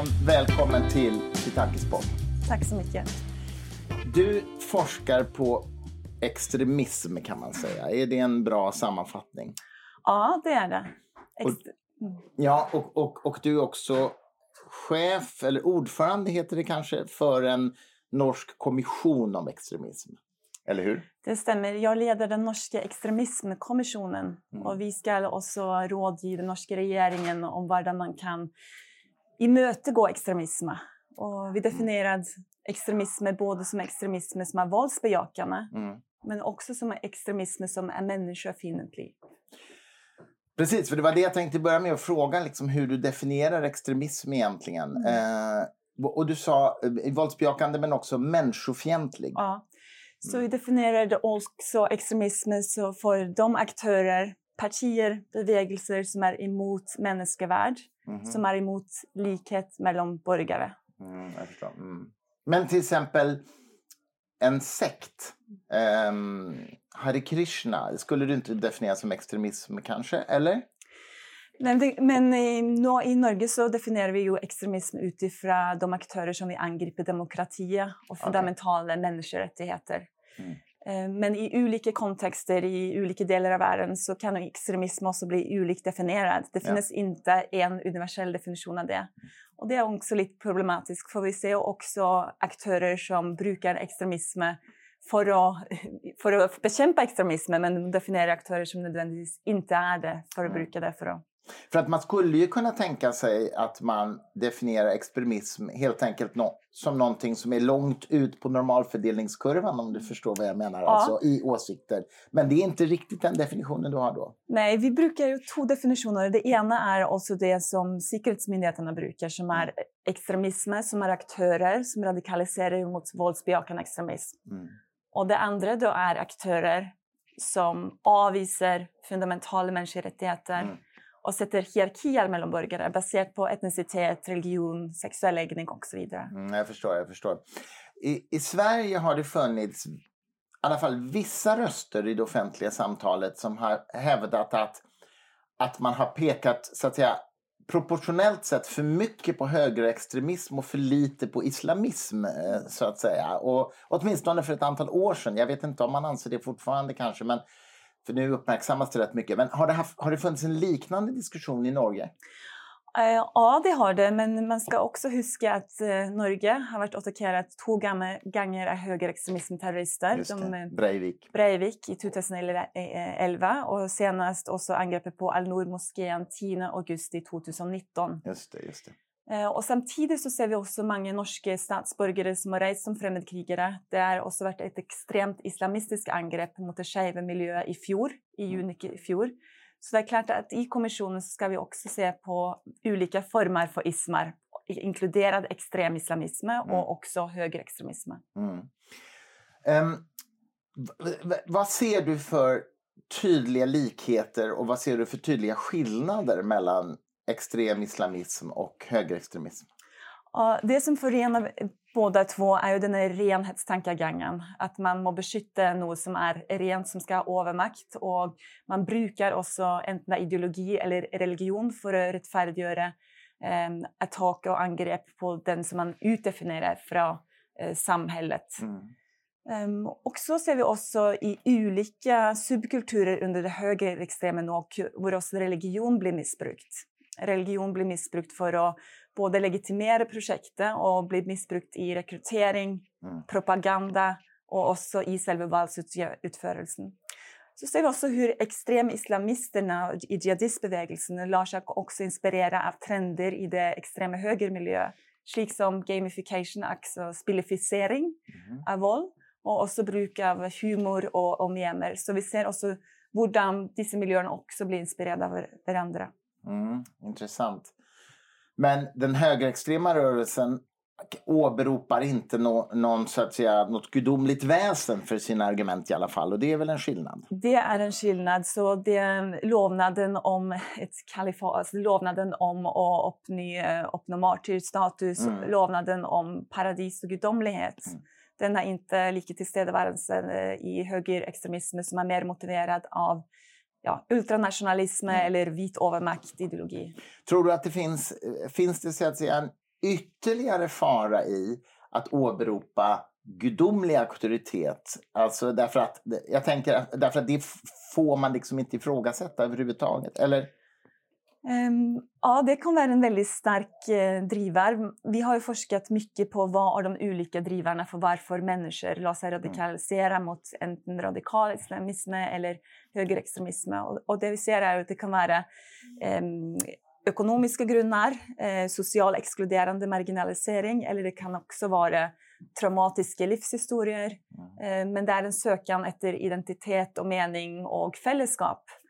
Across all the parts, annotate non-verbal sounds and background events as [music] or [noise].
Thorleifsson, välkommen till Titakisport. Tack så mycket. Du forskar på extremism kan man säga. Är det en bra sammanfattning? Ja, det är det. Ex Ja, och, och, och du är också chef, eller ordförande heter det kanske, för en norsk kommission om extremism. Eller hur? Det stämmer. Jag leder den norska extremismkommissionen Mm. och vi ska också rådge den norska regeringen om hur man kan imötegå extremism. Och vi definierar extremism både som extremism som är våldsbejakande Mm. men också som extremism som är människofientlig. Precis, för det var det jag tänkte börja med att fråga liksom, hur du definierar extremism egentligen. Eh, och du sa eh, våldsbejakande men också människofientlig. Ja. Så vi definierade också extremism så för de aktörer, partier, bevägelser som är emot människovärd, Mhm. som är emot likhet mellan borgare. Mm. Mm. Men till exempel en sekt. Um, Hare Krishna, skulle du inte definiera som extremism kanske? Eller? Men, men i, nå, i Norge så definierar vi ju extremism utifrån de aktörer som vill angripa demokrati och fundamentala människorättigheter. Mm. Eh, Men i olika kontexter i olika delar av världen så kan extremism också bli olikt definierad. Det Ja. finns inte en universell definition av det. Och det är också lite problematiskt för vi ser också aktörer som brukar extremism för att, för att bekämpa extremism men definierar aktörer som nödvändigtvis inte är det för att Mm. bruka det för att För att man skulle ju kunna tänka sig att man definierar extremism helt enkelt no som någonting som är långt ut på normalfördelningskurvan om du förstår vad jag menar, Ja. alltså i åsikter. Men det är inte riktigt den definitionen du har då? Nej, vi brukar ju två definitioner. Det ena är också det som säkerhetsmyndigheterna brukar som är extremism, som är aktörer som radikaliserar mot våldsbejakande extremism. Mm. Och det andra då är aktörer som avvisar fundamentala människorättigheter Mm och sätter hierarkier mellan burgare baserat på etnicitet, religion, sexuell läggning och så vidare. Mm, jag förstår, jag förstår. I, I Sverige har det funnits i alla fall vissa röster i det offentliga samtalet som har hävdat att, att man har pekat så att säga proportionellt sett för mycket på högerextremism och för lite på islamism eh, så att säga. Och åtminstone för ett antal år sedan. Jag vet inte om man anser det fortfarande kanske, men för nu uppmärksammas det rätt mycket. Men har det, haft, har det funnits en liknande diskussion i Norge? Eh, Ja, det har det, men man ska också huska att eh, Norge har varit attackerat två gånger av högerextremismterrorister. Just De, eh, Breivik. Breivik i 2011 och senast också angreppet på Al-Noor-moskén 10 augusti 2019. Just det, just det. Eh, Och samtidigt så ser vi också många norska statsborgare som har rest som främlingskrigare. Det har också varit ett extremt islamistiskt angrepp mot det skeiva miljön i fjol, i juni i fjol. Så det är klart att i kommissionen så ska vi också se på olika former för ismar, inkluderad extrem islamism och också högerextremism. Mm. Ehm, v- v- vad ser du för tydliga likheter och vad ser du för tydliga skillnader mellan extrem islamism och högerextremism? Ja, det som förenar båda två är ju den här renhetstankegången. Att man må beskytta något som är rent, som ska ha övermakt. Och man brukar också enten ideologi eller religion för att rättfärdiggöra eh, attack och angrepp på den som man utdefinierar från eh, samhället. Mm. Um, och så ser vi också i olika subkulturer under det högerextrema hur också religion blir missbrukt. Religion blir missbrukt för att både legitimera projektet och bli missbrukt i rekrytering, Mm. propaganda och också i själva valsutförelsen. Så ser vi också hur extremislamisterna i jihadistbevägelsen lär sig också inspirera av trender i det extrema högermiljö, slik som gamification, alltså spelificering Mhm. av våld och också bruk av humor och, och memer. Så vi ser också hur dessa miljöerna också blir inspirerade av varandra. Mm, intressant. Men den högerextrema rörelsen åberopar inte nå- någon, så att säga, något gudomligt väsen för sina argument i alla fall. Och det är väl en skillnad? Det är en skillnad. Så det lovnaden om ett kalifat, alltså lovnaden om att uppnå, uppnå martyrstatus, Mm. lovnaden om paradis och gudomlighet. Mm. Den är inte lika tillstedevärelse i högerextremism som är mer motiverad av ja, ultranationalism mm. eller vit övermaktideologi. Tror du att det finns, finns det så att säga, en ytterligare fara i att åberopa gudomlig auktoritet. Alltså därför att, jag tänker, därför att det får man liksom inte ifrågasätta överhuvudtaget. Eller? Um, ja, det kan vara en väldigt stark uh, drivare. Vi har ju forskat mycket på vad är de olika drivarna för varför människor låter sig radikalisera mm. mot en radikal islamism eller högerextremism. Och, det vi ser är att det kan vara um, ekonomiska grunder, eh, social exkluderande marginalisering eller det kan också vara traumatiska livshistorier. Mm. Eh, men det är en sökan efter identitet och mening och fällskap, eh,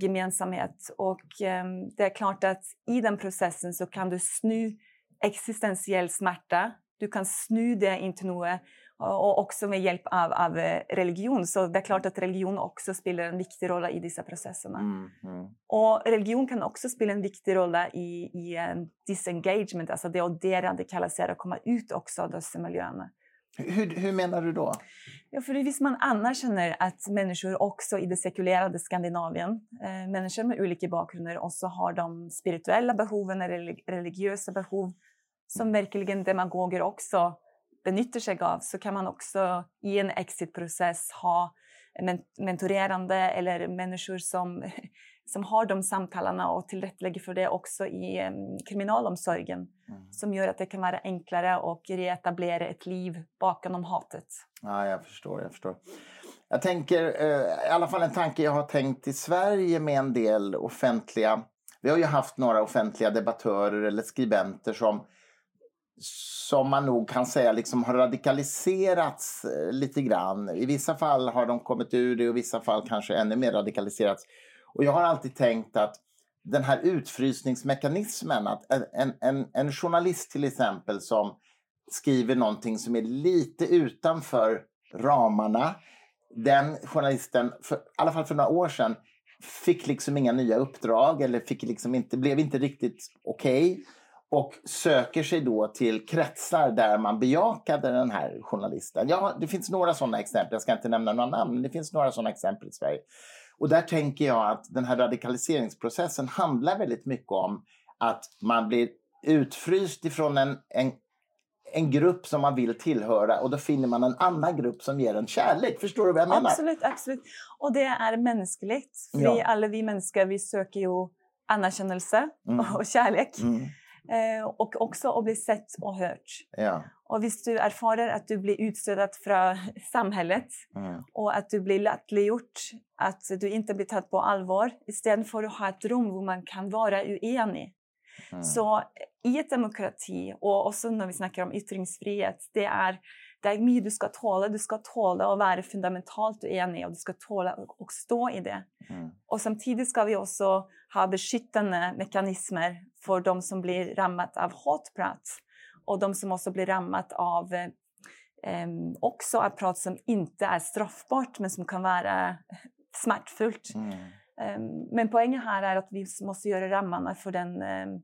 gemensamhet. Och eh, det är klart att i den processen så kan du snu existentiell smärta, du kan snu det in till något och också med hjälp av, av eh, religion. Så det är klart att religion också spelar en viktig roll i dessa processerna. Mm, mm. Och religion kan också spela en viktig roll i, i en disengagement, alltså det att deradikalisera och komma ut också av dessa miljöerna. Hur, hur menar du då? Ja, för visst man anerkänner att människor också i det sekulerade Skandinavien, eh, människor med olika bakgrunder, också har de spirituella behoven eller religiösa behov som verkligen demagoger också benyttjar sig av så kan man också i en exitprocess ha mentorerande eller människor som, som har de samtalen och tillrättalägger för det också i um, kriminalomsorgen mm. som gör att det kan vara enklare att reetablera ett liv bakom hatet. Ja, jag förstår. Jag förstår. Jag tänker, eh, i alla fall en tanke jag har tänkt i Sverige med en del offentliga... Vi har ju haft några offentliga debattörer eller skribenter som som man nog kan säga liksom har radikaliserats eh, lite grann. I vissa fall har de kommit ur det och i vissa fall kanske ännu mer radikaliserats. Och jag har alltid tänkt att den här utfrysningsmekanismen, att en, en, en journalist till exempel som skriver någonting som är lite utanför ramarna, den journalisten, för, i alla fall för några år sedan, fick liksom inga nya uppdrag eller fick liksom inte, blev inte riktigt okej. Okay och söker sig då till kretsar där man bejakade den här journalisten. Ja, det finns några sådana exempel, jag ska inte nämna några namn, men det finns några sådana exempel i Sverige. Och där tänker jag att den här radikaliseringsprocessen handlar väldigt mycket om att man blir utfryst ifrån en, en, en grupp som man vill tillhöra och då finner man en annan grupp som ger en kärlek. Förstår du vad jag menar? Absolut, absolut. Och det är mänskligt. För ja. alla vi människor vi söker ju anerkännelse mm. och kärlek. Mm. Eh, och också att bli sett och hört. Ja. Och om du erfarer att du blir utstödd från samhället mm. och att du blir latterliggjort, att du inte blir tagen på allvar istället för att ha ett rum där man kan vara oenig. Mm. Så i ett demokrati, och också när vi snackar om yttringsfrihet, det är det är mycket du ska tåla. Du ska tåla att vara fundamentalt oenig och du ska tåla att stå i det. Mm. Och samtidigt ska vi också ha beskyttande mekanismer för de som blir rammat av hatprat och de som också blir rammat av eh, också av prat som inte är straffbart men som kan vara smärtfullt. Mm. Um, men poängen här är att vi måste göra ramarna för den um,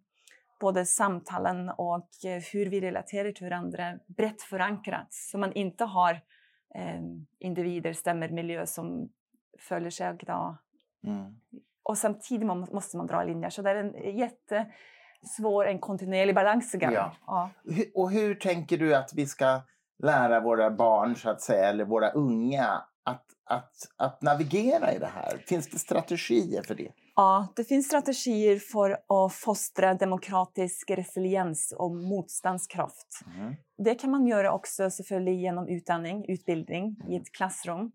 både samtalen och eh, hur vi relaterar till varandra brett förankrat så man inte har eh, individer, stämmer, miljö som följer sig agda. Mm. Och samtidigt måste man dra linjer så det är en jättesvår, en kontinuerlig balansgång. Ja. ja. Och hur tänker du att vi ska lära våra barn så att säga, eller våra unga att, att, att navigera i det här? Finns det strategier för det? Ja, det finns strategier för att fostra demokratisk resiliens och motståndskraft. Mm. Det kan man göra också genom utbildning, utbildning i ett klassrum.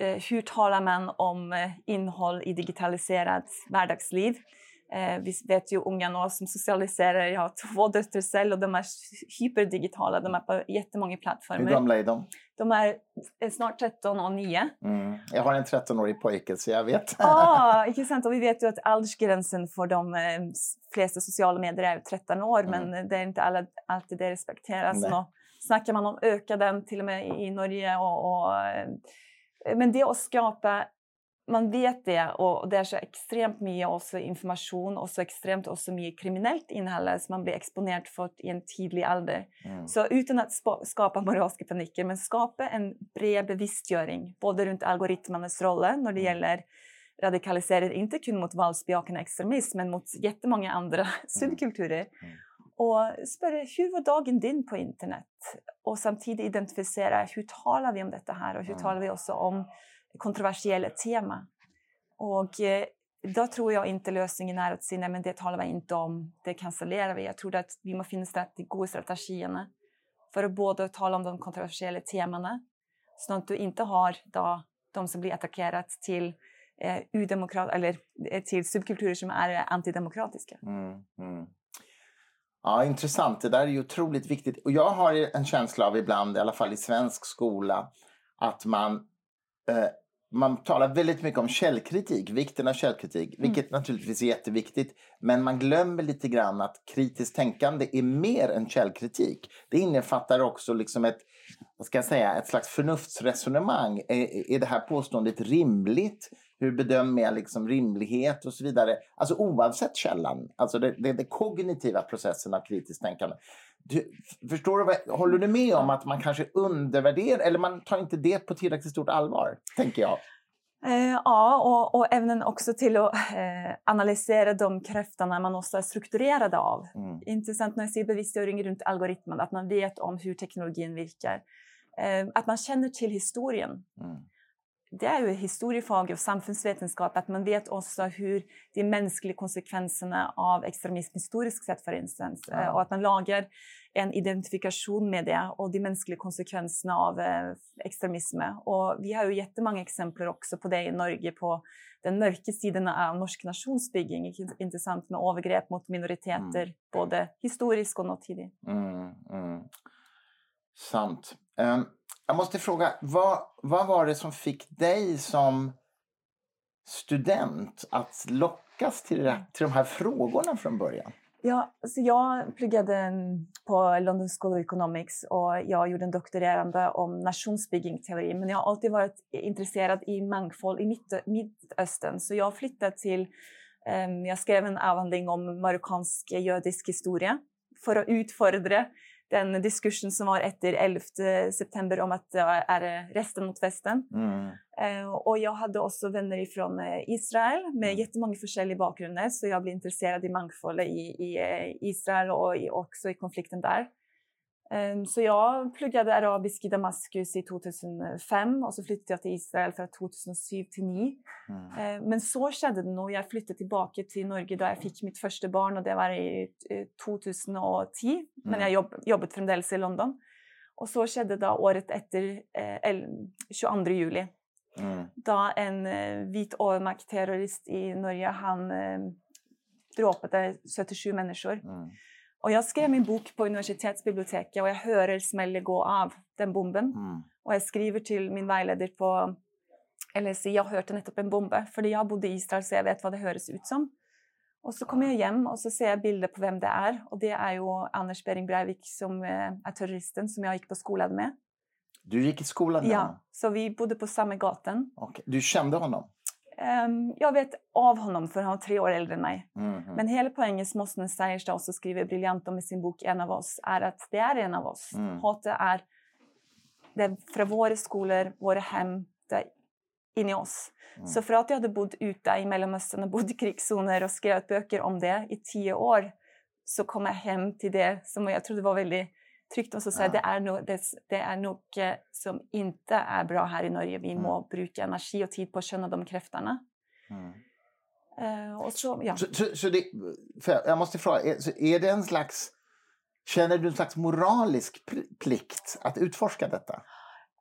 Eh, hur talar man om eh, innehåll i digitaliserat vardagsliv? Eh, vi vet ju unga nu som socialiserar. Jag har två döttrar själv och de är hyperdigitala. De är på jättemånga plattformar. Hur gamla är de? De är snart 13 och 9. Mm. Jag har en 13-årig pojke så jag vet. ah, [laughs] inte sant? Och vi vet ju att åldersgränsen för de flesta sociala medier är 13 år mm. men det är inte alla, alltid det respekteras. Snackar man om öka den till och med i Norge. Och, och, men det att skapa man vet det och det är så extremt mycket också information och så extremt också mycket kriminellt innehåll som man blir exponerad för i en tidig ålder. Mm. Så utan att skapa moraliska paniker, men skapa en bred bevisstgöring både runt algoritmernas roll när det mm. gäller radikaliserar inte kun mot våldsbejakande extremism men mot jättemånga andra [laughs] subkulturer. Mm. Och spöra hur var dagen din på internet? Och samtidigt identifiera hur talar vi om detta här och hur mm. talar vi också om kontroversiella tema? Och eh, då tror jag inte lösningen är att säga nej men det talar vi inte om, det cancellerar vi. Jag tror att vi måste finna strategi, goda strategier för att både tala om de kontroversiella temana så att du inte har då, de som blir attackerade till eh, eller eh, till subkulturer som är antidemokratiska. Mm, mm. Ja, intressant. Det där är ju otroligt viktigt. Och jag har en känsla av ibland, i alla fall i svensk skola, att man eh, man talar väldigt mycket om källkritik, vikten av källkritik, mm. vilket naturligtvis är jätteviktigt. Men man glömmer lite grann att kritiskt tänkande är mer än källkritik. Det innefattar också liksom ett, vad ska jag säga, ett slags förnuftsresonemang. Är, är det här påståendet rimligt? Hur bedömer jag liksom rimlighet och så vidare? Alltså oavsett källan. Alltså det, det, det kognitiva processen av kritiskt tänkande. Du, förstår du, håller du med om att man kanske undervärderar, eller man tar inte det på tillräckligt stort allvar, tänker jag? Eh, ja, och, och även också till att eh, analysera de krafterna man också är strukturerade av. Mm. Intressant när jag ser bevisstgöring runt algoritmen, att man vet om hur teknologin virkar. Eh, att man känner till historien. Mm det är ju historiefag och samfundsvetenskap att man vet också hur de mänskliga konsekvenserna av extremism historiskt sett för instans ja. och att man lagar en identifikation med det och de mänskliga konsekvenserna av eh, extremism. Och vi har ju jättemånga exempel också på det i Norge på den mörka sidan av norsk nationsbygging. Intressant med övergrepp mot minoriteter, mm. både historiskt och nutid. Mm, mm. Sant. Um, jag måste fråga, vad, vad var det som fick dig som student att lockas till, det, till de här frågorna från början? Ja, så jag pluggade på London School of Economics och jag gjorde en doktorerande om nationsbyggingsteori. Men jag har alltid varit intresserad i mångfald i Mitt Mittöstern. Så jag flyttade till... Um, jag skrev en avhandling om marockansk judisk historia för att utfordra den diskursen som var efter 11 september om att det är resten mot västen. Mm. Uh, och jag hade också vänner från uh, Israel med mm. jättemånga olika bakgrunder så jag blev intresserad i mångfald i, i Israel och i, också i konflikten där. Ehm, så jag pluggade arabisk i Damaskus i 2005 och så flyttade jag till Israel från 2007 till 2009. Mm. Ehm, men så skedde det nog. Jag flyttade tillbaka till Norge då jag fick mitt första barn och det var i 2010. Mm. Men jag jobb, jobbade framdeles i London. Och så skedde det året efter eh, 22 juli. Mm. Då en eh, vit overmaktterrorist i Norge han eh, dråpade 77 människor. Mm. Och jag skrev min bok på universitetsbiblioteket och jag hör smällen gå av den bomben. Mm. Och jag skriver till min vägledare på LSI, jag hörde nettopp en bomb, för jag bodde i Israel så jag vet vad det hörs ut som. Och så kommer jag hem och så ser jag bilder på vem det är. Och det är ju Anders Behring Breivik som eh, är terroristen som jag gick på skolan med. Du gick i skolan med Ja, så vi bodde på samma gatan. Okay. Du kände honom? Um, jag vet av honom för han var tre år äldre än mig. Mm, mm. Men hela poängen som Osman Seierstad också skriver briljant om i sin bok En av oss är att det är en av oss. Mm. Hatet är, det är från våra skolor, våra hem, det in i oss. Mm. Så för att jag hade bott ute i Mellanöstern och bott i krigszoner och skrivit böcker om det i tio år så kom jag hem till det som jag trodde var väldigt tryggt och så säga ja. det är nog det, det är noe som inte är bra här i Norge. Vi mm. må bruka energi och tid på att känna de krafterna. Mm. Uh, så, ja. så, så, så det, jag måste fråga, är, är det en slags... Känner du en slags moralisk plikt att utforska detta?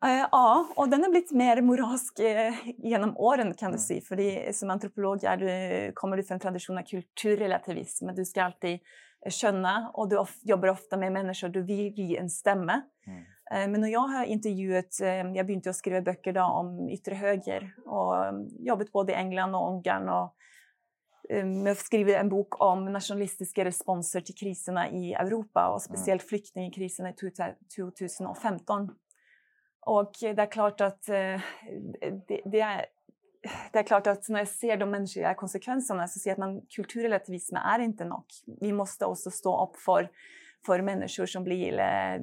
Uh, ja, och den har blivit mer moralisk uh, genom åren kan du mm. säga. För som antropolog är du, kommer du från en tradition av kulturrelativism. Du ska alltid skönna och du jobbar ofta med människor, du vill bli en stämma. Mm. Eh, men när jag har intervjuat, eh, jag började skriva böcker då om yttre höger och mm, jobbat både i England och Ungarn och jag skrivit en bok om nationalistiska responser till kriserna i Europa och mm. speciellt mm. flyktingkriserna i 2015. Och det är klart att det, det är det är klart att när jag ser de mänskliga konsekvenserna så ser jag att man, kulturrelativism är inte nog. Vi måste också stå upp för, för människor som blir eh,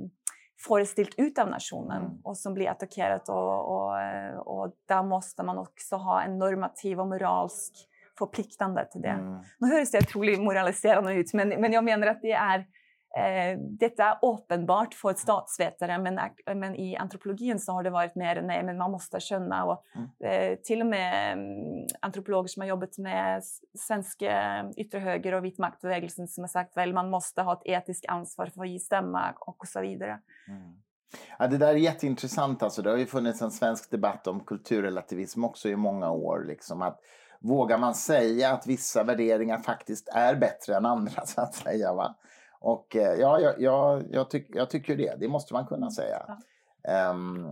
föreställt ut av nationen mm. och som blir attackerat. Och, och, och där måste man också ha en normativ och moralisk förpliktande till det. Mm. Nu hörs det otroligt moraliserande ut, men, men jag menar att det är Eh, detta är uppenbart för statsvetare, men, men i antropologin så har det varit mer nej, men man måste känna. Och, mm. eh, till och med um, antropologer som har jobbat med svenska yttre höger och vit maktrörelsen som har sagt väl man måste ha ett etiskt ansvar för att ge stämma och så vidare. Mm. Ja, det där är jätteintressant. Alltså. Det har ju funnits en svensk debatt om kulturrelativism också i många år. Liksom, att Vågar man säga att vissa värderingar faktiskt är bättre än andra? [laughs] så att säga, va? Och eh, ja, jag, jag, jag, tyck, jag tycker det. Det måste man kunna säga. Ja. Um,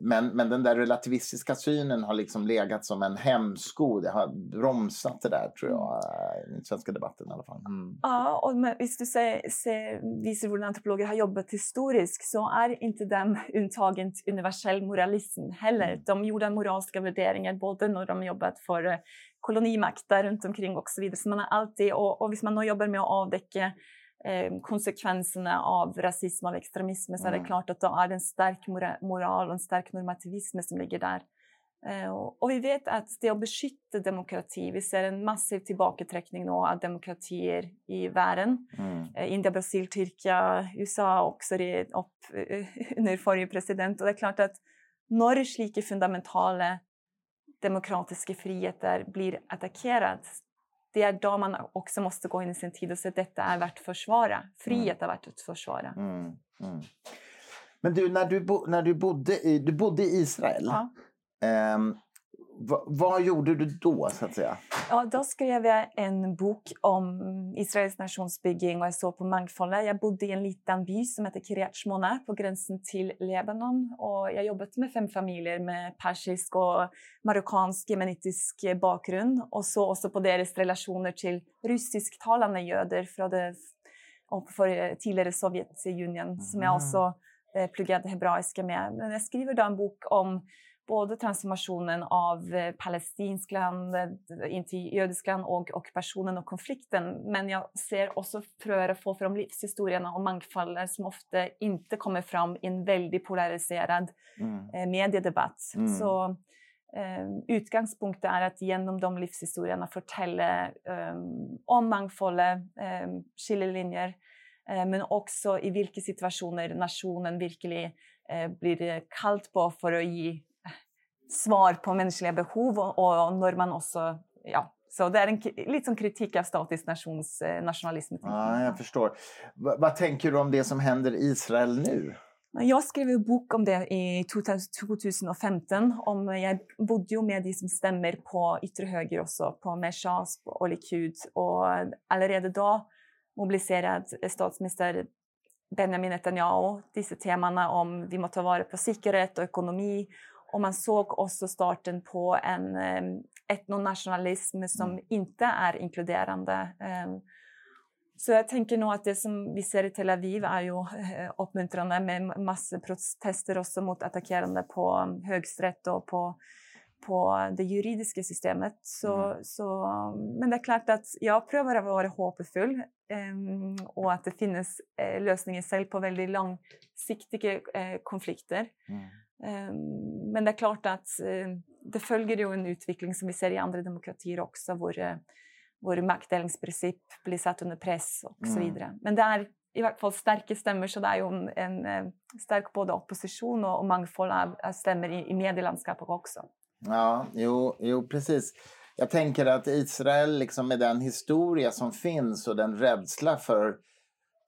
men, men den där relativistiska synen har liksom legat som en hämsko. Det har bromsat det där, tror jag, i den svenska debatten i alla fall. Mm. Ja, och om du ser, ser, visar hur antropologer har jobbat historiskt så är inte de till universell moralism heller. Mm. De gjorde moraliska värderingar både när de jobbat för eh, kolonimakter runt omkring och så vidare. Så man har alltid, och, och om man nu jobbar med att avdäcka eh, konsekvenserna av rasism och extremism så är det mm. klart att då är det en stark moral och en stark normativism som ligger där. Eh, och vi vet att det att beskytta demokrati, vi ser en massiv tillbakaträckning nu av demokratier i världen. Mm. Eh, Indien, Brasil, Turkiet, USA också upp eh, [laughs] under förre president. Och det är klart att när slika fundamentala demokratiska friheter blir attackerade det är då man också måste gå in i sin tid och säga att detta är värt att försvara. Frihet är värt att försvara. Mm, mm. Men du, när du, bo, när du bodde i, du bodde i Israel. Ja. Um, vad gjorde du då, så att säga? Ja, då skrev jag en bok om Israels nationsbygging och jag såg på mångfalden. Jag bodde i en liten by som heter Kiryat Shmona på gränsen till Libanon och jag jobbade med fem familjer med persisk och marockansk jemenitisk bakgrund och så också på deras relationer till rysktalande judar från det för tidigare Sovjetunionen mm. som jag mm. också eh, pluggade hebreiska med. Men jag skriver då en bok om både transformationen av eh, palestinskt land in till judisk land och ockupationen och konflikten. Men jag ser också att få fram livshistorierna och mångfalden som ofta inte kommer fram i en väldigt polariserad mm. Eh, mediedebatt. Mm. Så eh, utgångspunkten är att genom de livshistorierna fortälla eh, om mångfalden, eh, skiljelinjer, eh, men också i vilka situationer nationen verkligen eh, blir kallt på för att ge svar på mänskliga behov och, och när man också ja, så det är en lite kritik av statisk nations, eh, nationalism. Ja, jag förstår. V vad tänker du om det som händer i Israel nu? Jag skrev en bok om det i 2015. Om, jag bodde ju med de som stämmer på yttre höger också, på Meshas och Likud. Och redan då mobiliserade statsminister Benjamin Netanyahu dessa teman om vi måste ta vara på säkerhet och ekonomi och man såg också starten på en um, etnonationalism som mm. inte är inkluderande. Um, så jag tänker nog att det som vi ser i Tel Aviv är ju uh, uppmuntrande med massor protester också mot attackerande på um, högsträtt och på, på det juridiska systemet. Så, mm. så, men det är klart att jag prövar att vara hoppfull och att det finns uh, lösningar själv på väldigt långsiktiga uh, konflikter. Mm. Ehm, men det är klart att eh, det följer ju en utveckling som vi ser i andra demokratier också, vår, eh, vår maktdelningsprincip blir satt under press och så mm. vidare. Men det är i alla fall starka stämmor, så det är ju en, en eh, stark både opposition och, och mångfald av stämmor i, i medielandskapet också. Ja, jo, jo, precis. Jag tänker att Israel, liksom med den historia som finns och den rädsla för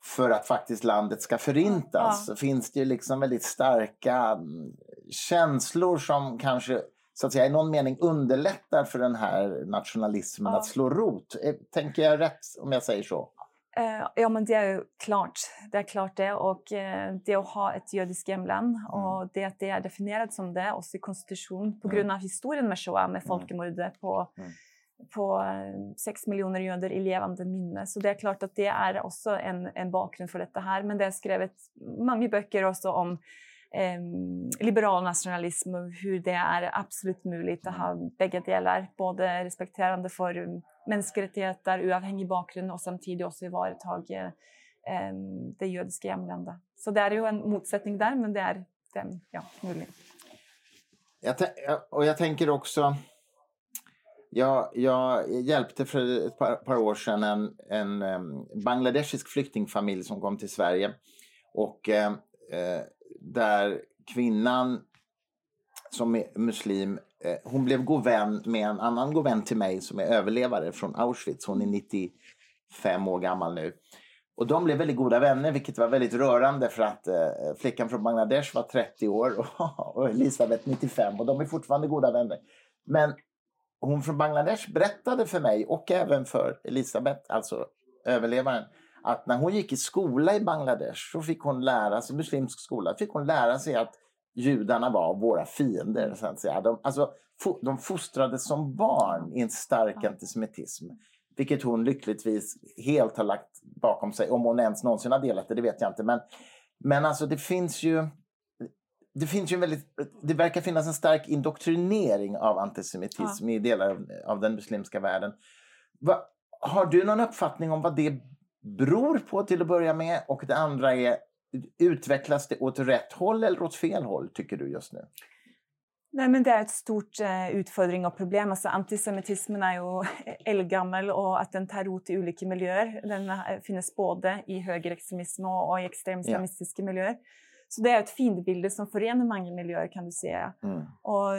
för att faktiskt landet ska förintas ja. så finns det ju liksom väldigt starka mm, känslor som kanske så att säga, i någon mening underlättar för den här nationalismen ja. att slå rot. Eh, tänker jag rätt om jag säger så? Uh, ja, men det är ju klart. Det är klart det. Och uh, det att ha ett judiskt hemland mm. och det att det är definierat som det också i konstitution på mm. grund av historien med Shoah, med folkmordet på mm på eh, sex miljoner judar i levande minne. Så det är klart att det är också en, en bakgrund för detta här. Men det har skrivet många böcker också om eh, liberal nationalism och hur det är absolut möjligt att ha bägge delar. Både respekterande för mänskliga rättigheter, oavhängig bakgrund och samtidigt också ivaretag eh, ehm, det jødiske hjemlandet. Så det är ju en motsättning där, men det är, den ja, möjligt. Jag, och jag tänker också... Jag, jag hjälpte för ett par, par år sedan en, en um, bangladeshisk flyktingfamilj som kom till Sverige. Och eh, där kvinnan som är muslim, eh, hon blev god vän med en annan god vän till mig som är överlevare från Auschwitz. Hon är 95 år gammal nu. Och de blev väldigt goda vänner, vilket var väldigt rörande för att eh, flickan från Bangladesh var 30 år och, [laughs] och Elisabeth 95 och de är fortfarande goda vänner. Men hon från Bangladesh berättade för mig och även för Elisabeth, alltså överlevaren, att när hon gick i skola i Bangladesh så fick hon lära sig, muslimsk skola, fick hon lära sig att judarna var våra fiender. Så att säga. De, alltså, de fostrades som barn i en stark antisemitism. Vilket hon lyckligtvis helt har lagt bakom sig. Om hon ens någonsin har delat det, det vet jag inte. Men, men alltså det finns ju... Det, finns ju väldigt, det verkar finnas en stark indoktrinering av antisemitism ja. i delar av, av den muslimska världen. Va, har du någon uppfattning om vad det beror på till att börja med? Och det andra är, utvecklas det åt rätt håll eller åt fel håll tycker du just nu? Nej, men det är ett stort uh, utfordring och problem. Altså, antisemittismen är ju [laughs] eldgammel, och att den tar rot i olika miljöer. Den uh, finnes både i högerextremism och, och i extremislamistiska ja. miljöer. Så det är ett fiendebilde som förenar många miljöer, kan du säga. Mm. Och,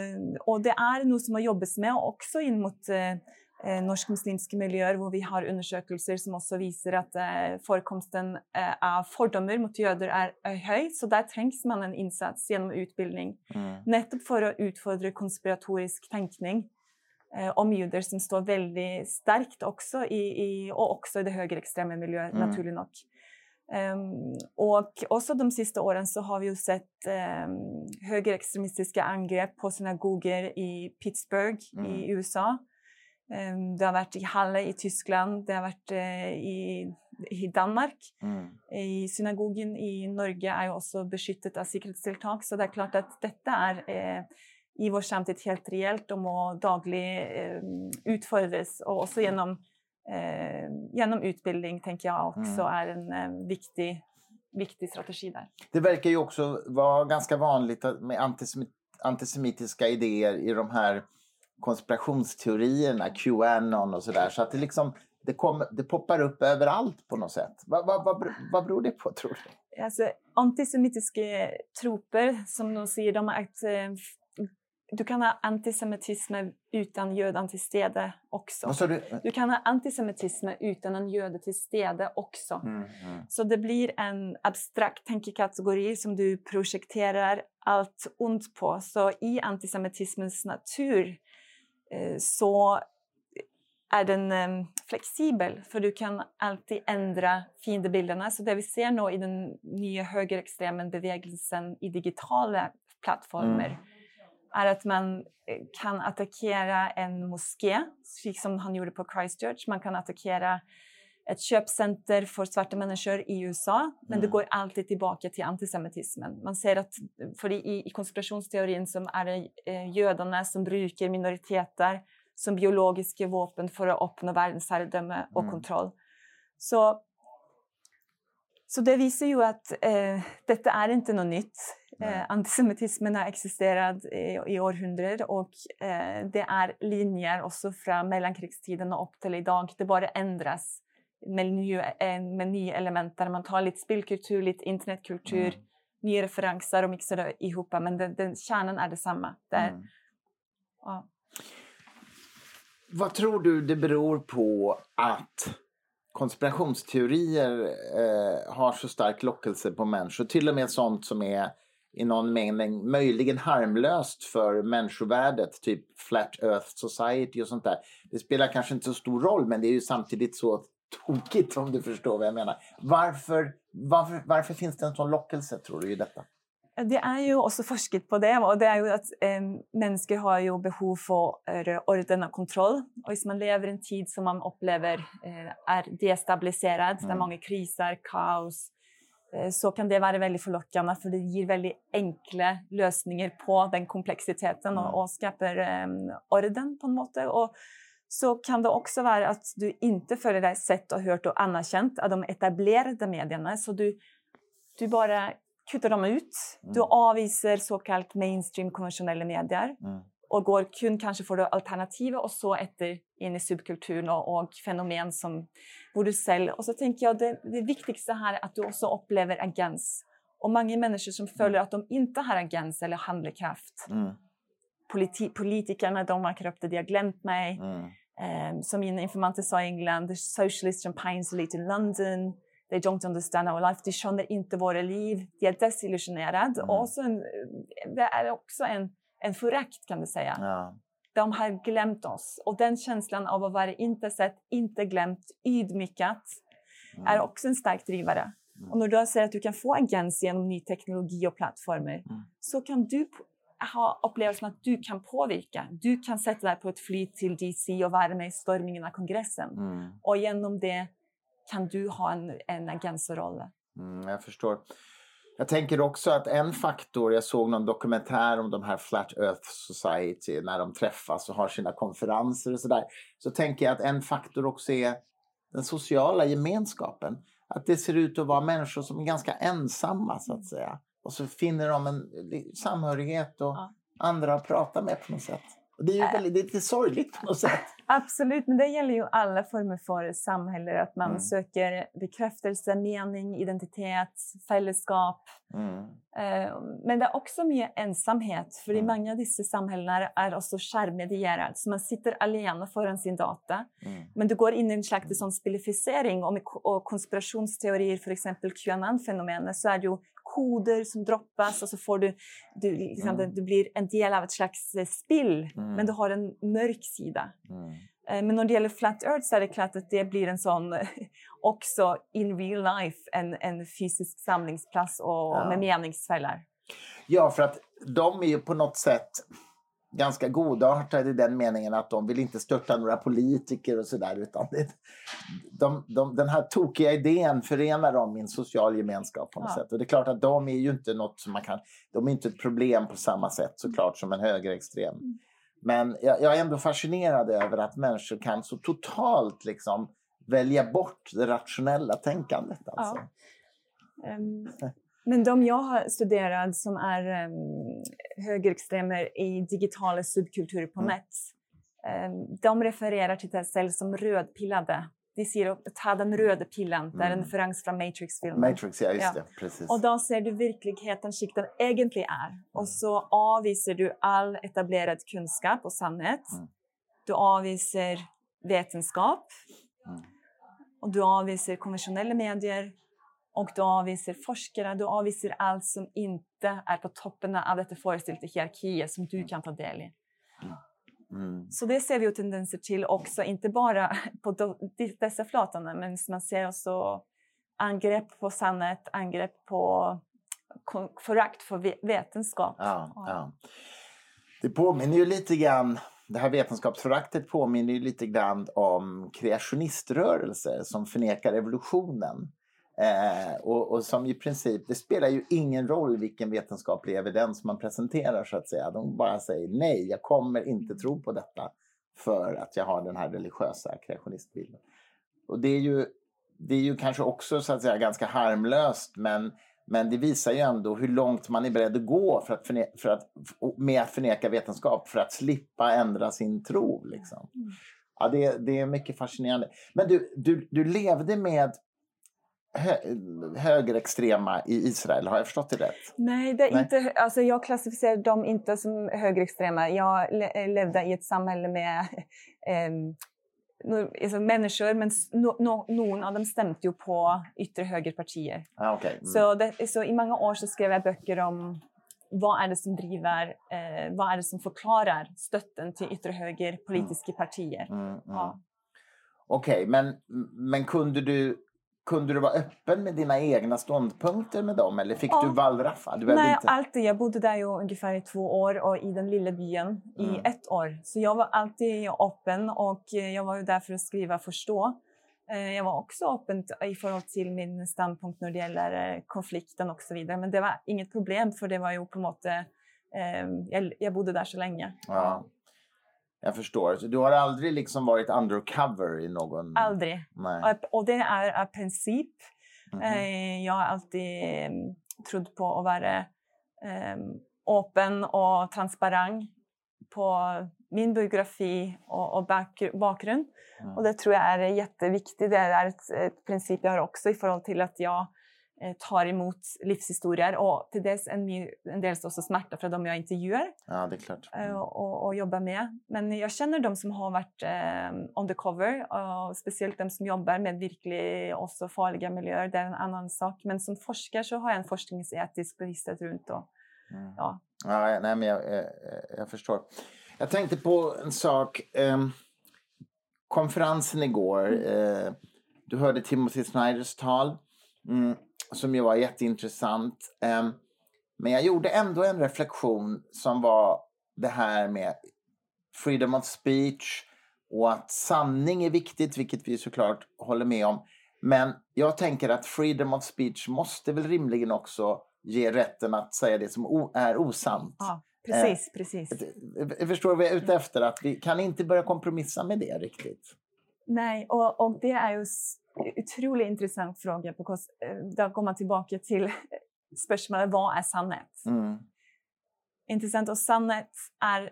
och, det är något som har jobbats med, också in mot uh, eh, norsk-muslimske miljøer, hvor vi har undersøkelser som også viser at eh, forekomsten eh, av fordommer mot er, er, høy. Så der trengs man en innsats gjennom utbildning. Mm. Nettopp for å utfordre konspiratorisk tenkning eh, om jøder, som står veldig sterkt også i, i, og også i det høyreekstreme miljøet, mm. naturlig nok. Um, och också de sista åren så har vi ju sett um, högerextremistiska angrepp på synagoger i Pittsburgh mm. i USA. Ehm, det har varit i Halle i Tyskland, det har varit eh, i, i Danmark. Mm. I synagogen i Norge är ju också beskyttet av säkerhetstiltak, så det är klart att detta är eh, i vår samtid helt reellt och må daglig utfordres. Och också genom, eh, genom utbildning tänker jag också mm. är en eh, viktig, viktig strategi där. Det verkar ju också vara ganska vanligt med antisemitiska idéer i de här konspirationsteorierna, Qanon och sådär. Så att det liksom det, kom, det poppar upp överallt på något sätt. Vad, vad, vad, vad beror det på tror du? Alltså, antisemitiska troper, som de säger, de är att eh, du kan ha antisemitism utan jødene till stede också. Du? du? kan ha antisemitism utan en jude till stede också. Mm, mm. Så det blir en abstrakt tänkekategori som du projekterar allt ont på. Så i antisemitismens natur Eh, så är den ehm, flexibel, för du kan alltid ändra fiendebilderna. Så det vi ser nu i den nya högerextrema bevegelsen i digitala plattformar mm. Är att man eh, kan attackera en moské, som han gjorde på Christchurch. Man kan attackera ett köpcenter för svarta människor i USA, men mm. det går alltid tillbaka till antisemitismen. Man ser att för i, i konspirationsteorin som är det eh, judarna som brukar minoriteter som biologiska vapen för att uppnå världsherredöme och mm. kontroll. Så, så det visar ju att eh, detta är inte något nytt. Eh, antisemitismen har existerat i, i århundraden och eh, det är linjer också från mellankrigstiden och upp till idag. Det bara ändras med, nye, eh, med nye elementer. Man tar lite spillkultur, lite internetkultur, mm. nya referenser och mixar det ihop. Men den, den, kärnan är detsamma. Det är, mm. ja. Vad tror du det beror på att konspirationsteorier eh, har så stark lockelse på människor? Till och med sånt som är i någon mening möjligen harmlöst för människovärdet, typ Flat Earth Society och sånt där. Det spelar kanske inte så stor roll, men det är ju samtidigt så tokigt om du förstår vad jag menar. Varför, varför, varför finns det en sån lockelse tror du i detta? Det är ju också forskat på det, och det är ju att eh, människor har ju behov för orden och kontroll. Och om man lever i en tid som man upplever eh, är destabiliserad, mm. där många kriser, kaos, eh, så kan det vara väldigt förlockande för det ger väldigt enkla lösningar på den komplexiteten mm. och, och skapar eh, orden på något sätt. så kan det också vara att du inte följer dig sett och hört och anerkänt av de etablerade medierna. Så du, du bara kuttar dem ut. Mm. Du avvisar så kallat mainstream konventionella medier mm. Och går kun kanske för det alternativa och så efter in i subkulturen och, och fenomen som hvor du själv... Och så tänker jag det, det viktigaste här är att du också upplever agens. Och många människor som följer mm. att de inte har agens eller handlingskraft. Mm. Politi politikerna, de har korrupta, de har glömt mig. Mm. Um, som min informant sa i England, the socialists from Paisley to London, they don't understand our life, de skönjer inte våra liv, de är desillusionerade. Mm. Det är också en, en förakt kan du säga. Ja. De har glömt oss. Och den känslan av att vara inte sett, inte glömt, ydmykat mm. är också en stark drivare. Mm. Och när du säger att du kan få agens genom ny teknologi och plattformar mm. så kan du ha upplevelsen att du kan påverka. Du kan sätta dig på ett fly till DC och vara med i stormningen av kongressen. Mm. Och genom det kan du ha en, en agentroll. Mm, jag förstår. Jag tänker också att en faktor, jag såg någon dokumentär om de här Flat Earth Society när de träffas och har sina konferenser och sådär. Så tänker jag att en faktor också är den sociala gemenskapen. Att det ser ut att vara människor som är ganska ensamma så att säga. Och så finner de en samhörighet och ja. andra att prata med på något sätt. Och det är ju äh. väldigt, det är lite sorgligt på något sätt. Absolut, men det gäller ju alla former för samhälle. Att man mm. söker bekräftelse, mening, identitet, fällskap. Mm. Uh, men det är också mer ensamhet, för mm. i många av dessa samhällen är också skärmmedierad. Så man sitter alene föran sin data. Mm. Men du går in i en slags sån spelificering och, och konspirationsteorier, för exempel Qanon-fenomenet, så är det ju koder som droppas och så får du, du, liksom, mm. du blir en del av ett slags eh, spill, mm. men du har en mörk sida. Mm. Eh, men när det gäller Flat Earth så är det klart att det blir en sån, [laughs] också in real life, en, en fysisk samlingsplats och, ja. med meningsfällar. Ja, för att de är ju på något sätt ganska godartade i den meningen att de vill inte störta några politiker och sådär. Utan det, de, de, den här tokiga idén förenar dem i en social gemenskap på något ja. sätt. Och det är klart att de är ju inte något som man kan... De är inte ett problem på samma sätt såklart som en högerextrem. Mm. Men jag, jag, är ändå fascinerad över att människor kan så totalt liksom välja bort det rationella tänkandet. Alltså. Ja. Um, men de jag har studerat som är um, högerextremer i digitala subkulturer på mm. nät, um, de refererar till sig själva som rödpillade. De säger att ta den röda pillen, mm. det är en mm. referens från Matrix-filmen. Matrix, ja just ja. det. Precis. Och då ser du verkligheten skick den egentligen är. Och så avvisar du all etablerad kunskap och sanning. Mm. Du avvisar vetenskap. Mm. Och du avvisar konventionella medier och du avvisar forskare, du avvisar allt som inte är på toppen av detta föreställda hierarkiet som du mm. kan ta del i. Mm. mm. Så det ser vi ju tendenser till också, inte bara på dessa flatorna, men man ser också angrepp på sannet, angrepp på förakt för vetenskap. Ja, ja. Det påminner ju lite grann det här vetenskapsföraktet påminner ju lite grann om kreationiströrelser som förnekar evolutionen. Eh, och, och, som i princip, det spelar ju ingen roll vilken vetenskaplig evidens man presenterar så att säga. De bara säger nej, jag kommer inte tro på detta för att jag har den här religiösa kreationistbilden. Och det är ju, det är ju kanske också så att säga ganska harmlöst men, men det visar ju ändå hur långt man är beredd att gå för att förne- för att, med att förneka vetenskap för att slippa ändra sin tro. Liksom. Mm. Ja, det, det är mycket fascinerande. Men du, du, du levde med hö högerextrema i Israel. Har jag förstått det rätt? Nej, det är Nej. Inte, alltså jag klassificerar dem inte som högerextrema. Jag le levde i ett samhälle med [laughs] eh, alltså människor, men no, no, någon av dem stämde ju på yttre högerpartier. Ah, okay. mm. så, det, så i många år så skrev jag böcker om vad är det som driver, eh, vad är det som förklarar stötten till yttre höger politiska mm. partier. Mm, mm. Ja. Okej, okay, men, men kunde du kunde du vara öppen med dina egna ståndpunkter med dem eller fick ja. du wallraffa? Du Nej, inte... alltid. Jag bodde där ju ungefär i två år och i den lilla byn i mm. ett år. Så jag var alltid öppen och jag var ju där för att skriva och förstå. Eh, jag var också öppen i förhållande till min ståndpunkt när det gäller eh, konflikten och så vidare. Men det var inget problem för det var ju på något eh, jag, jag bodde där så länge. Ja. Jag förstår. Så du har aldrig liksom varit undercover i någon... Aldrig. Nej. Och, det är av princip. Mhm. Eh, jag har alltid eh, trott på att vara eh, öppen och transparent på min biografi och, och bak, bakgrund. Mm. Och det tror jag är jätteviktigt. Det är ett, ett princip jag har också i förhållande till att jag tar emot livshistorier och till dess en, en del också smärta från de jag intervjuar Ja, det är klart. eh, Mm. och, och jobbar med. Men jag känner de som har varit eh, undercover och speciellt de som jobbar med virkelig också farliga miljöer. Det är en annan sak. Men som forskare så har jag en forskningsetisk bevissthet runt och Mm. ja. Ja, nej, men jag, jag, jag förstår. Jag tänkte på en sak. ehm, konferensen igår. eh, du hörde Timothy Snyders tal. Mm, som ju var jätteintressant. Ehm, men jag gjorde ändå en reflektion som var det här med freedom of speech och att sanning är viktigt, vilket vi såklart håller med om. Men jag tänker att freedom of speech måste väl rimligen också ge rätten att säga det som är osant. ja, precis, precis. Jag förstår vad jag är ute efter, att vi kan inte börja kompromissa med det riktigt. Nej, och, och det är ju otroligt intressant fråga. Because, eh, där går man tillbaka till eh, spörsmålet vad är sannhet? Mm. Intressant och sannhet är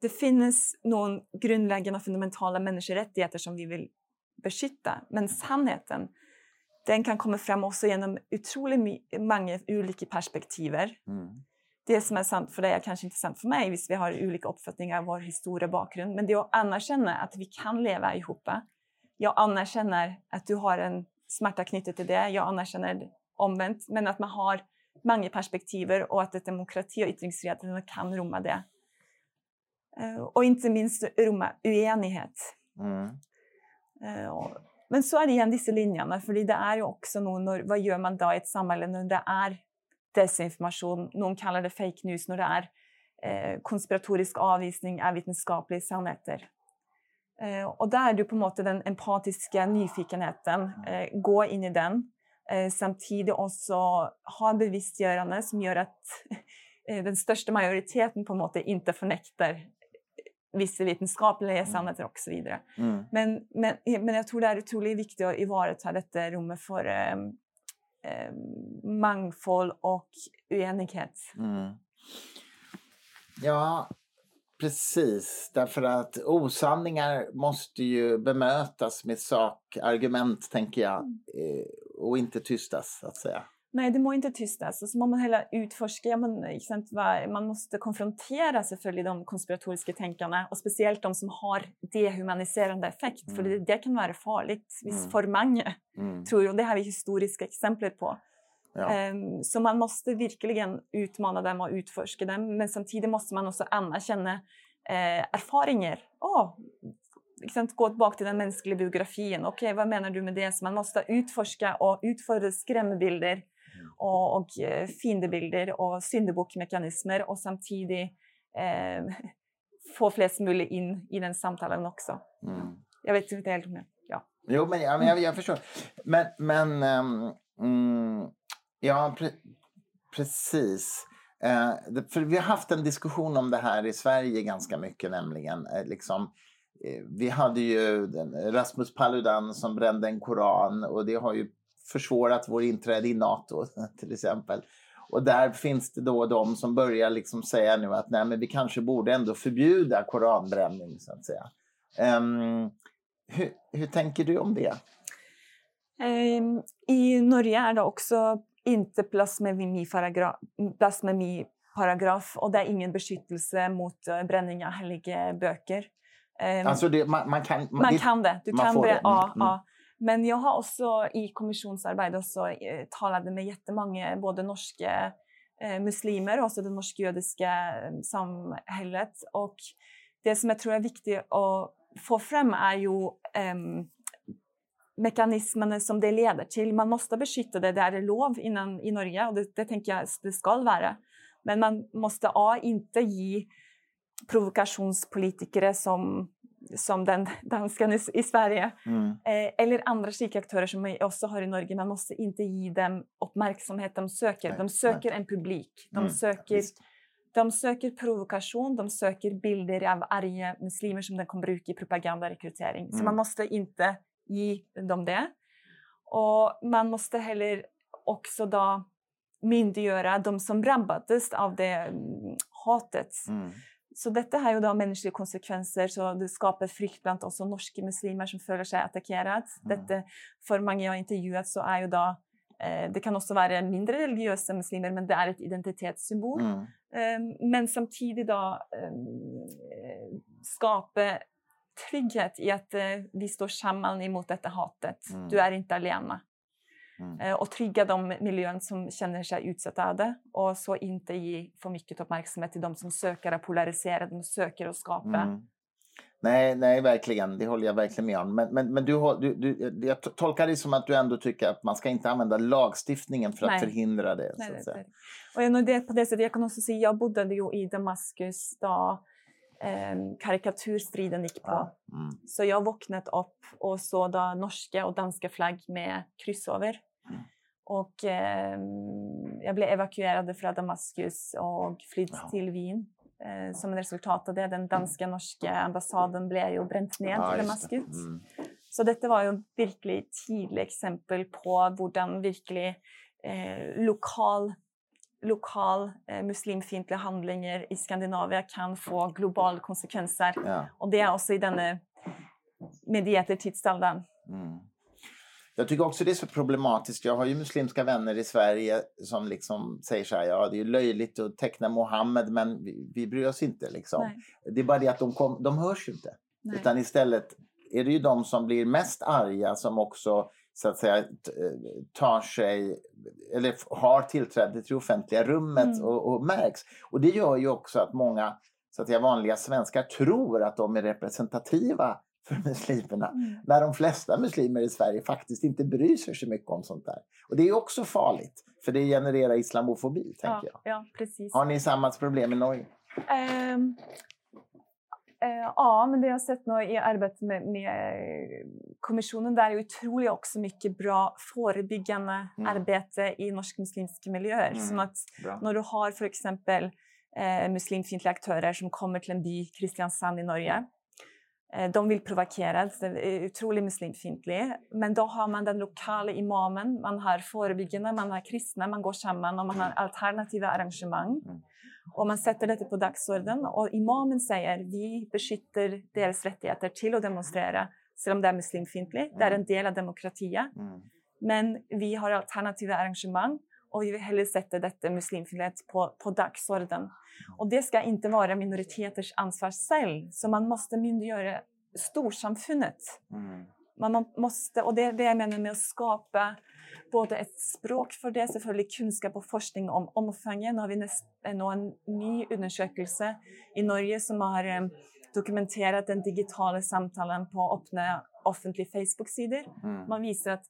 det finns någon grundläggande fundamentala människorättigheter som vi vill beskytta. Men sannheten den kan komma fram också genom otroligt många olika perspektiver. Mm. Det som är sant för dig är kanske inte sant för mig, hvis vi har olika uppfattningar av vår historia och bakgrund. Men det att anerkänna att vi kan leva ihop. Jag anerkänner att du har en smärta knutet till det. Jag anerkänner omvänt. Men att man har många perspektiver och att ett demokrati och yttringsfriheten kan rymma det. Eh, Och inte minst rymma oenighet. Mm. Eh, Men så er det igjen disse linjene, fordi det jo også noe når Hva gjør man da i et samfunn når det er desinformasjon? Noen kaller det fake news når det er eh, konspiratorisk avvisning av vitenskapelige sannheter. Eh, og da er det jo på en måte den empatiske nyfikenheten. Eh, gå inn i den. Eh, samtidig også ha en bevisstgjørende som gjør at [laughs] eh, den største majoriteten på en måte ikke fornekter visse vitenskapelige sannheter osv. Mm. Men, men, men jag tror det är otroligt viktigt att ivareta detta rummet för eh, mångfald och oenighet. Mm. Ja, precis. Därför att osanningar måste ju bemötas med sakargument, tänker jag. eh, Och inte tystas, så att säga. Nej, det må inte tystas. Och så må man heller utforska. Ja, sant, hva- man måste konfrontera selvfølgelig de konspiratoriske tänkande och speciellt de som har dehumaniserande effekt. För Mm. det, det kan vara farligt hvis Mm. for mange Mm. tror, och det har vi historiska exempel på. Ja. Ehm, Så man måste verkligen utmana dem och utforska dem, men samtidigt måste man också anerkänna eh, erfarenheter. Sant? Gå tillbaka till den mänskliga biografin. Okej, vad menar du med det? Så man måste utforska och utföra skrämbilder och, och eh, fiendebilder och samtidigt eh, [laughs] få flest möjligt in i den samtalen också. Mm. Jag vet inte helt om jag... Ja. Jo, men, ja, men jag, jag förstår. Men, men mm, ja, pre precis. Det, för vi har haft en diskussion om det här i Sverige ganska mycket nämligen. Eh, liksom, vi hade ju Rasmus Paludan som brände en koran och det har ju försvårat vår inträde i NATO [laughs] till exempel. Och där finns det då de som börjar liksom säga nu att nej, men vi kanske borde ändå förbjuda koranbränning så att säga. Ehm, hur, hur tänker du om det? Ehm, I Norge är det också inte blasfemiparagraf, blasfemiparagraf och det är ingen beskyttelse mot eh, bränning av heliga böcker. Ehm, Alltså det, man, man kan... man det, kan det. Du man kan får brä- det. Mm, Ja, mm. ja. Men jag har också i kommissionsarbete också, eh, talade med jättemånga, både norska eh, muslimer och också det norsk-judiska eh, samhället. Och det som jag tror är viktigt att få fram är ju eh, mekanismerna som det leder till. Man måste beskydda det det är lov innan, i Norge och det, det tänker jag det ska vara. Men man måste A, inte ge provokationspolitiker som, som den [laughs] dansken i, i Sverige Mm, eh, eller andra kikaktörer som vi också har i Norge. Man måste inte ge dem uppmärksamhet de söker. Nej, de söker en publik. De Mm, söker visst. de söker provokation, de söker bilder av arga muslimer som de kan bruka i propagandarekrytering. Mm. Så man måste inte ge dem det. Och man måste heller också då myndiggöra de som drabbades av det mm, hatet. Mm. Så detta har ju då mänskliga konsekvenser, så det skapar frykt bland också norska muslimer som känner sig attackerade. Mm. Detta, för många jag intervjuat så är ju då eh, det kan också vara mindre religiösa muslimer, men det är ett identitetssymbol. Mm. Eh, men samtidigt då eh, skapa trygghet i att eh, vi står samman emot detta hatet. Mm. Du är inte alene. Mm. Eh, och trygga de miljön som känner sig utsatta av det och så inte ge för mycket uppmärksamhet till de som söker att polarisera, de söker att skapa. Mm. Nej, nej, verkligen. Det håller jag verkligen med om. Men, men, men du, du, du, jag tolkar det som att du ändå tycker att man ska inte använda lagstiftningen för att nej. förhindra det. Nej, så att det, och jag, det, på det sättet, jag kan också säga, jag bodde ju i Damaskus då eh, karikaturstriden gick på. Mm. Så jag vaknade upp och såg då norska och danska flagg med kryss över. Mm. Och eh, jag blev evakuerad från Damaskus och flydde ja. till Wien. Eh, som en resultat av det. Den danska norska ambassaden blev ju bränt ned ja, i Damaskus. Det. Mm. Så detta var ju ett verkligen tydligt exempel på hur virkelig eh, lokal lokal eh, muslimfientliga handlingar i Skandinavien kan få globala konsekvenser. Ja. Och det är också i denna medieter tidsåldern. Mm. Jag tycker också det är så problematiskt. Jag har ju muslimska vänner i Sverige som liksom säger så här, ja det är löjligt att teckna Mohammed men vi, vi bryr oss inte. Liksom. Det är bara det att de, kom, de hörs ju inte. Nej. Utan istället är det ju de som blir mest arga som också så att säga tar sig eller har tillträde till det offentliga rummet mm. och, och, märks. Och det gör ju också att många så att säga, vanliga svenskar tror att de är representativa [laughs] för muslimerna. Mm. När de flesta muslimer i Sverige faktiskt inte bryr sig så mycket om sånt där. Och det är också farligt, för det genererar islamofobi. Tänker ja, jag. Ja, precis. Har ni samma problem i Norge? Um, ja, men det jag har sett nu i arbetet med, med kommissionen, det är ju otroligt också mycket bra förebyggande mm. arbete i norsk-muslimska miljöer. Mm. Som att bra. när du har för exempel eh, muslimfientliga aktörer som kommer till en by, Kristiansand i Norge, Eh, de vill provokera, det är otroligt muslimfientlig. Men då har man den lokala imamen, man har förebyggande, man har kristna, man går samman och man har alternativa arrangemang. Mm. Och man sätter detta på dagsorden och imamen säger vi beskyddar deras rättigheter till att demonstrera, även om det är muslimfientligt. Det är mm. en del av demokratin. Mm. Men vi har alternativa arrangemang och vi vill hellre sätta detta muslimfientlighet på, på dagsorden. Och det ska inte vara minoriteters ansvar själv, så man måste myndiggöra storsamfundet. Mm. Man måste, och det är det jag menar med att skapa både ett språk för det, selvfølgelig kunskap och forskning om omfånget. Nu har vi näst, nu en ny undersökelse i Norge som har um, dokumenterat den digitala samtalen på öppna offentliga Facebook-sidor. Mm. Man visar att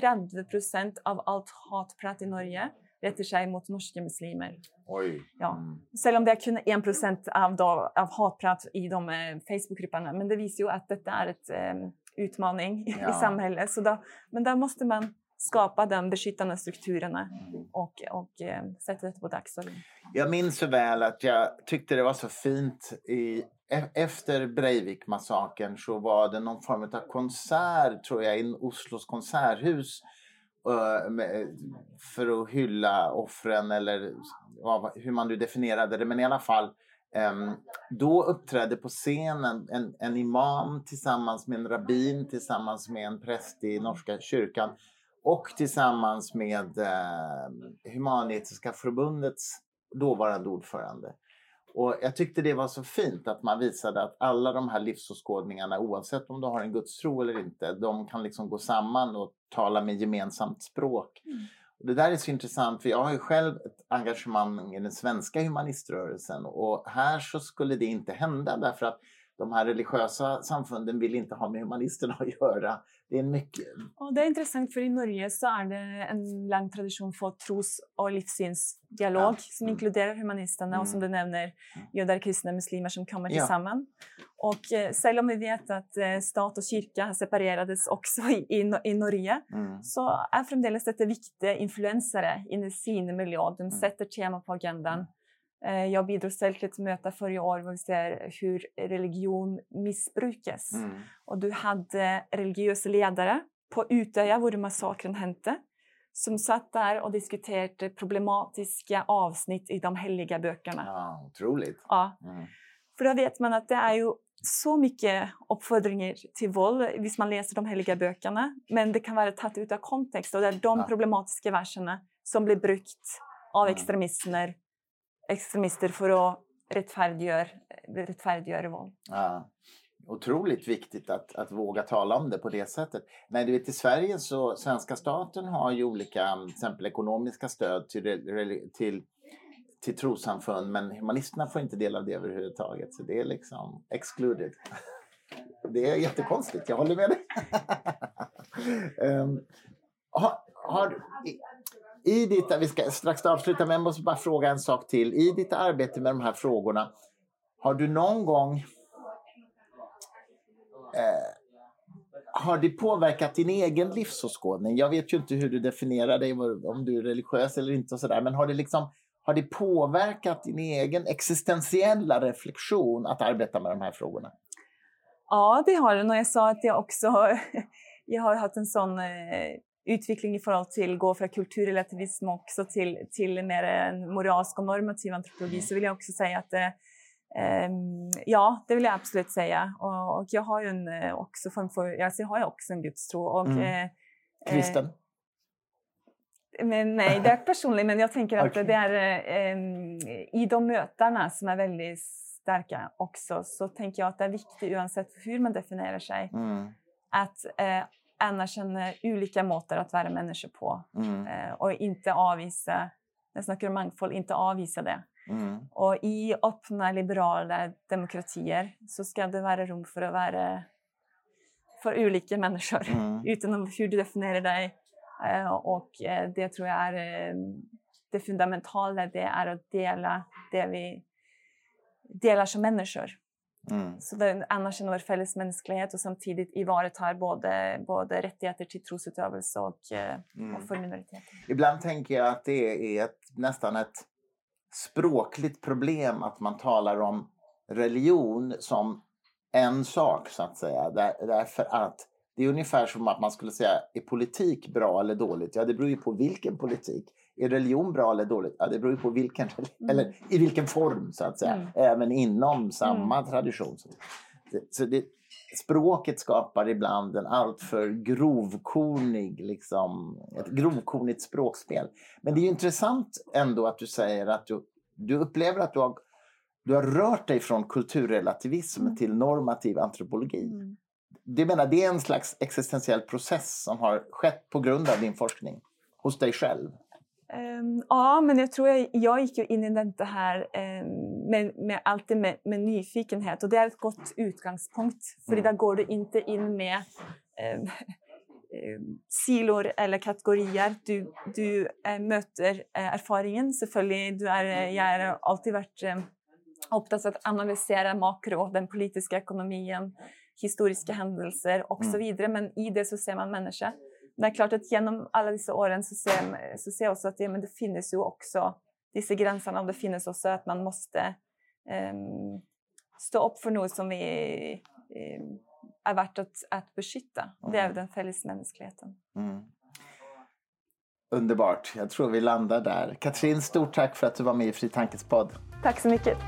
30 procent av allt hatprat i Norge rättar sig mot norska muslimer. Oj. Ja. Mm. Selv om det är kun 1 procent av, av hatprat i de eh, Facebook-grupperna. Men det visar ju att detta är en um, utmaning ja. i samhället. Så då, men där måste man skapa de beskyddande strukturerna och, och eh, sätta det på dagsordningen. Jag minns så väl att jag tyckte det var så fint i E-, efter Breivik-massakern så var det någon form av konsert, tror jag, i Oslos konserthus eh, för att hylla offren eller hur man nu definierade det. Men i alla fall, ehm, då uppträdde på scenen en, en imam tillsammans med en rabbin, tillsammans med en präst i Norska kyrkan och tillsammans med Humanetiska förbundets dåvarande ordförande. Och jag tyckte det var så fint att man visade att alla de här livsåskådningarna, oavsett om du har en gudstro eller inte, de kan liksom gå samman och tala med gemensamt språk. Mm. Det där är så intressant, för jag har ju själv ett engagemang i den svenska humaniströrelsen och här så skulle det inte hända därför att de här religiösa samfunden vill inte ha med humanisterna att göra. Det är mycket... Och det är intressant, för i Norge så är det en lång tradition för tros och livssynsdialog ja. som mm. inkluderar humanisterna mm. och som du nämner, mm. judar, kristna, muslimer som kommer ja. tillsammans. Och eh, även om vi vet att eh, stat och kyrka separerades också i, i, i Norge, mm. så är framdeles detta viktiga influensare i sin miljö. De mm. sätter tema på agendan. Eh, jag bidrog själv till ett möte förra året där vi ser hur religion missbrukas. Mm. Och du hade religiösa ledare på Utöya, där massakern hände, som satt där och diskuterade problematiska avsnitt i de heliga böckerna. Ja, otroligt. Ja. Mm. För då vet man att det är ju så mycket uppfordringar till våld om man läser de heliga böckerna. Men det kan vara tagit ut av kontext och det är de problematiska verserna som blir brukt av Mm. extremister, extremister för att rättfärdiggöra, rättfärdiggöra våld. Ja. Otroligt viktigt att, att våga tala om det på det sättet. Nej, du vet, I Sverige så svenska staten har ju olika till exempel ekonomiska stöd till, till, till trossamfund men humanisterna får inte del av det överhuvudtaget. Så det är liksom excluded. Det är jättekonstigt, jag håller med dig. um, [laughs] har, har, i, ditt, vi ska strax avsluta men jag måste bara fråga en sak till. I ditt arbete med de här frågorna, har du någon gång Eh, har det påverkat din egen livsåskådning? Jag vet ju inte hur du definierar dig, om du är religiös eller inte och sådär, men har det liksom har det påverkat din egen existentiella reflektion att arbeta med de här frågorna? Ja, det har det. Och jag sa att jag också [laughs] jag har haft en sån eh, eh, utveckling i förhållande till gå från kulturrelativism också till, till mer en moralisk och normativ antropologi så vill jag också säga att eh, ehm, ja, det vill jag absolut säga. Och, och jag har ju en eh, också form för, alltså jag har ju också en gudstro. Och, Mm. eh, Kristen? men nej, det är [laughs] personligt, men jag tänker att Okej. det är eh, i de mötena som är väldigt starka också, så tänker jag att det är viktigt oavsett hur man definierar sig, Mm, att eh, anerkänna olika måter att vara människa på mm, eh, och inte avvisa, när jag snackar om mångfald, inte avvisa det. mm, Och i öppna liberala demokratier så ska det vara rum för att vara för olika människor mm, [laughs] utan hur du definierar dig. Eh, Och eh, det tror jag är det fundamentala, det är att dela det vi delar som människor. Mm. Så det anerkänner vår fälles mänsklighet och samtidigt ivaretar både, både rättigheter till trosutövelse och, eh, Mm. och för minoriteter. Ibland tänker jag att det är ett, nästan ett språkligt problem att man talar om religion som en sak så att säga. Där, därför att det är ungefär som att man skulle säga är politik bra eller dåligt? Ja, det beror ju på vilken politik. Är religion bra eller dåligt? Ja, det beror ju på vilken, Mm. eller i vilken form så att säga. Mm. Även inom samma tradition. Så det, språket skapar ibland en alltför grovkornig, liksom, ett grovkornigt språkspel. Men det är intressant ändå att du säger att du, du upplever att du har, du har rört dig från kulturrelativism Mm. till normativ antropologi. Mm. Det menar, det är en slags existentiell process som har skett på grund av din forskning hos dig själv. Ehm, ja, men jag tror jag, jag gick ju in i det här ehm, med, med, alltid med, med nyfikenhet och det är ett gott utgångspunkt. För Mm. där går du inte in med ehm, [laughs] silor eller kategorier. Du, du eh, möter eh, erfaringen. Du är, eh, jag har alltid varit eh, upptagen att analysera makro, den politiska ekonomin, historiska händelser och så Mm. vidare. Men i det så ser man människa. Det är klart att genom alla dessa åren så ser, så ser jag också att ja, men det finns ju också dessa gränserna och det finns också att man måste ehm, stå upp för något som vi, ehm, är värt att, att beskytta. Och det är Mm. den fällesmänskligheten. Mm. Underbart. Jag tror vi landar där. Katrin, stort tack för att du var med i Fri Tankes podd. Tack så mycket.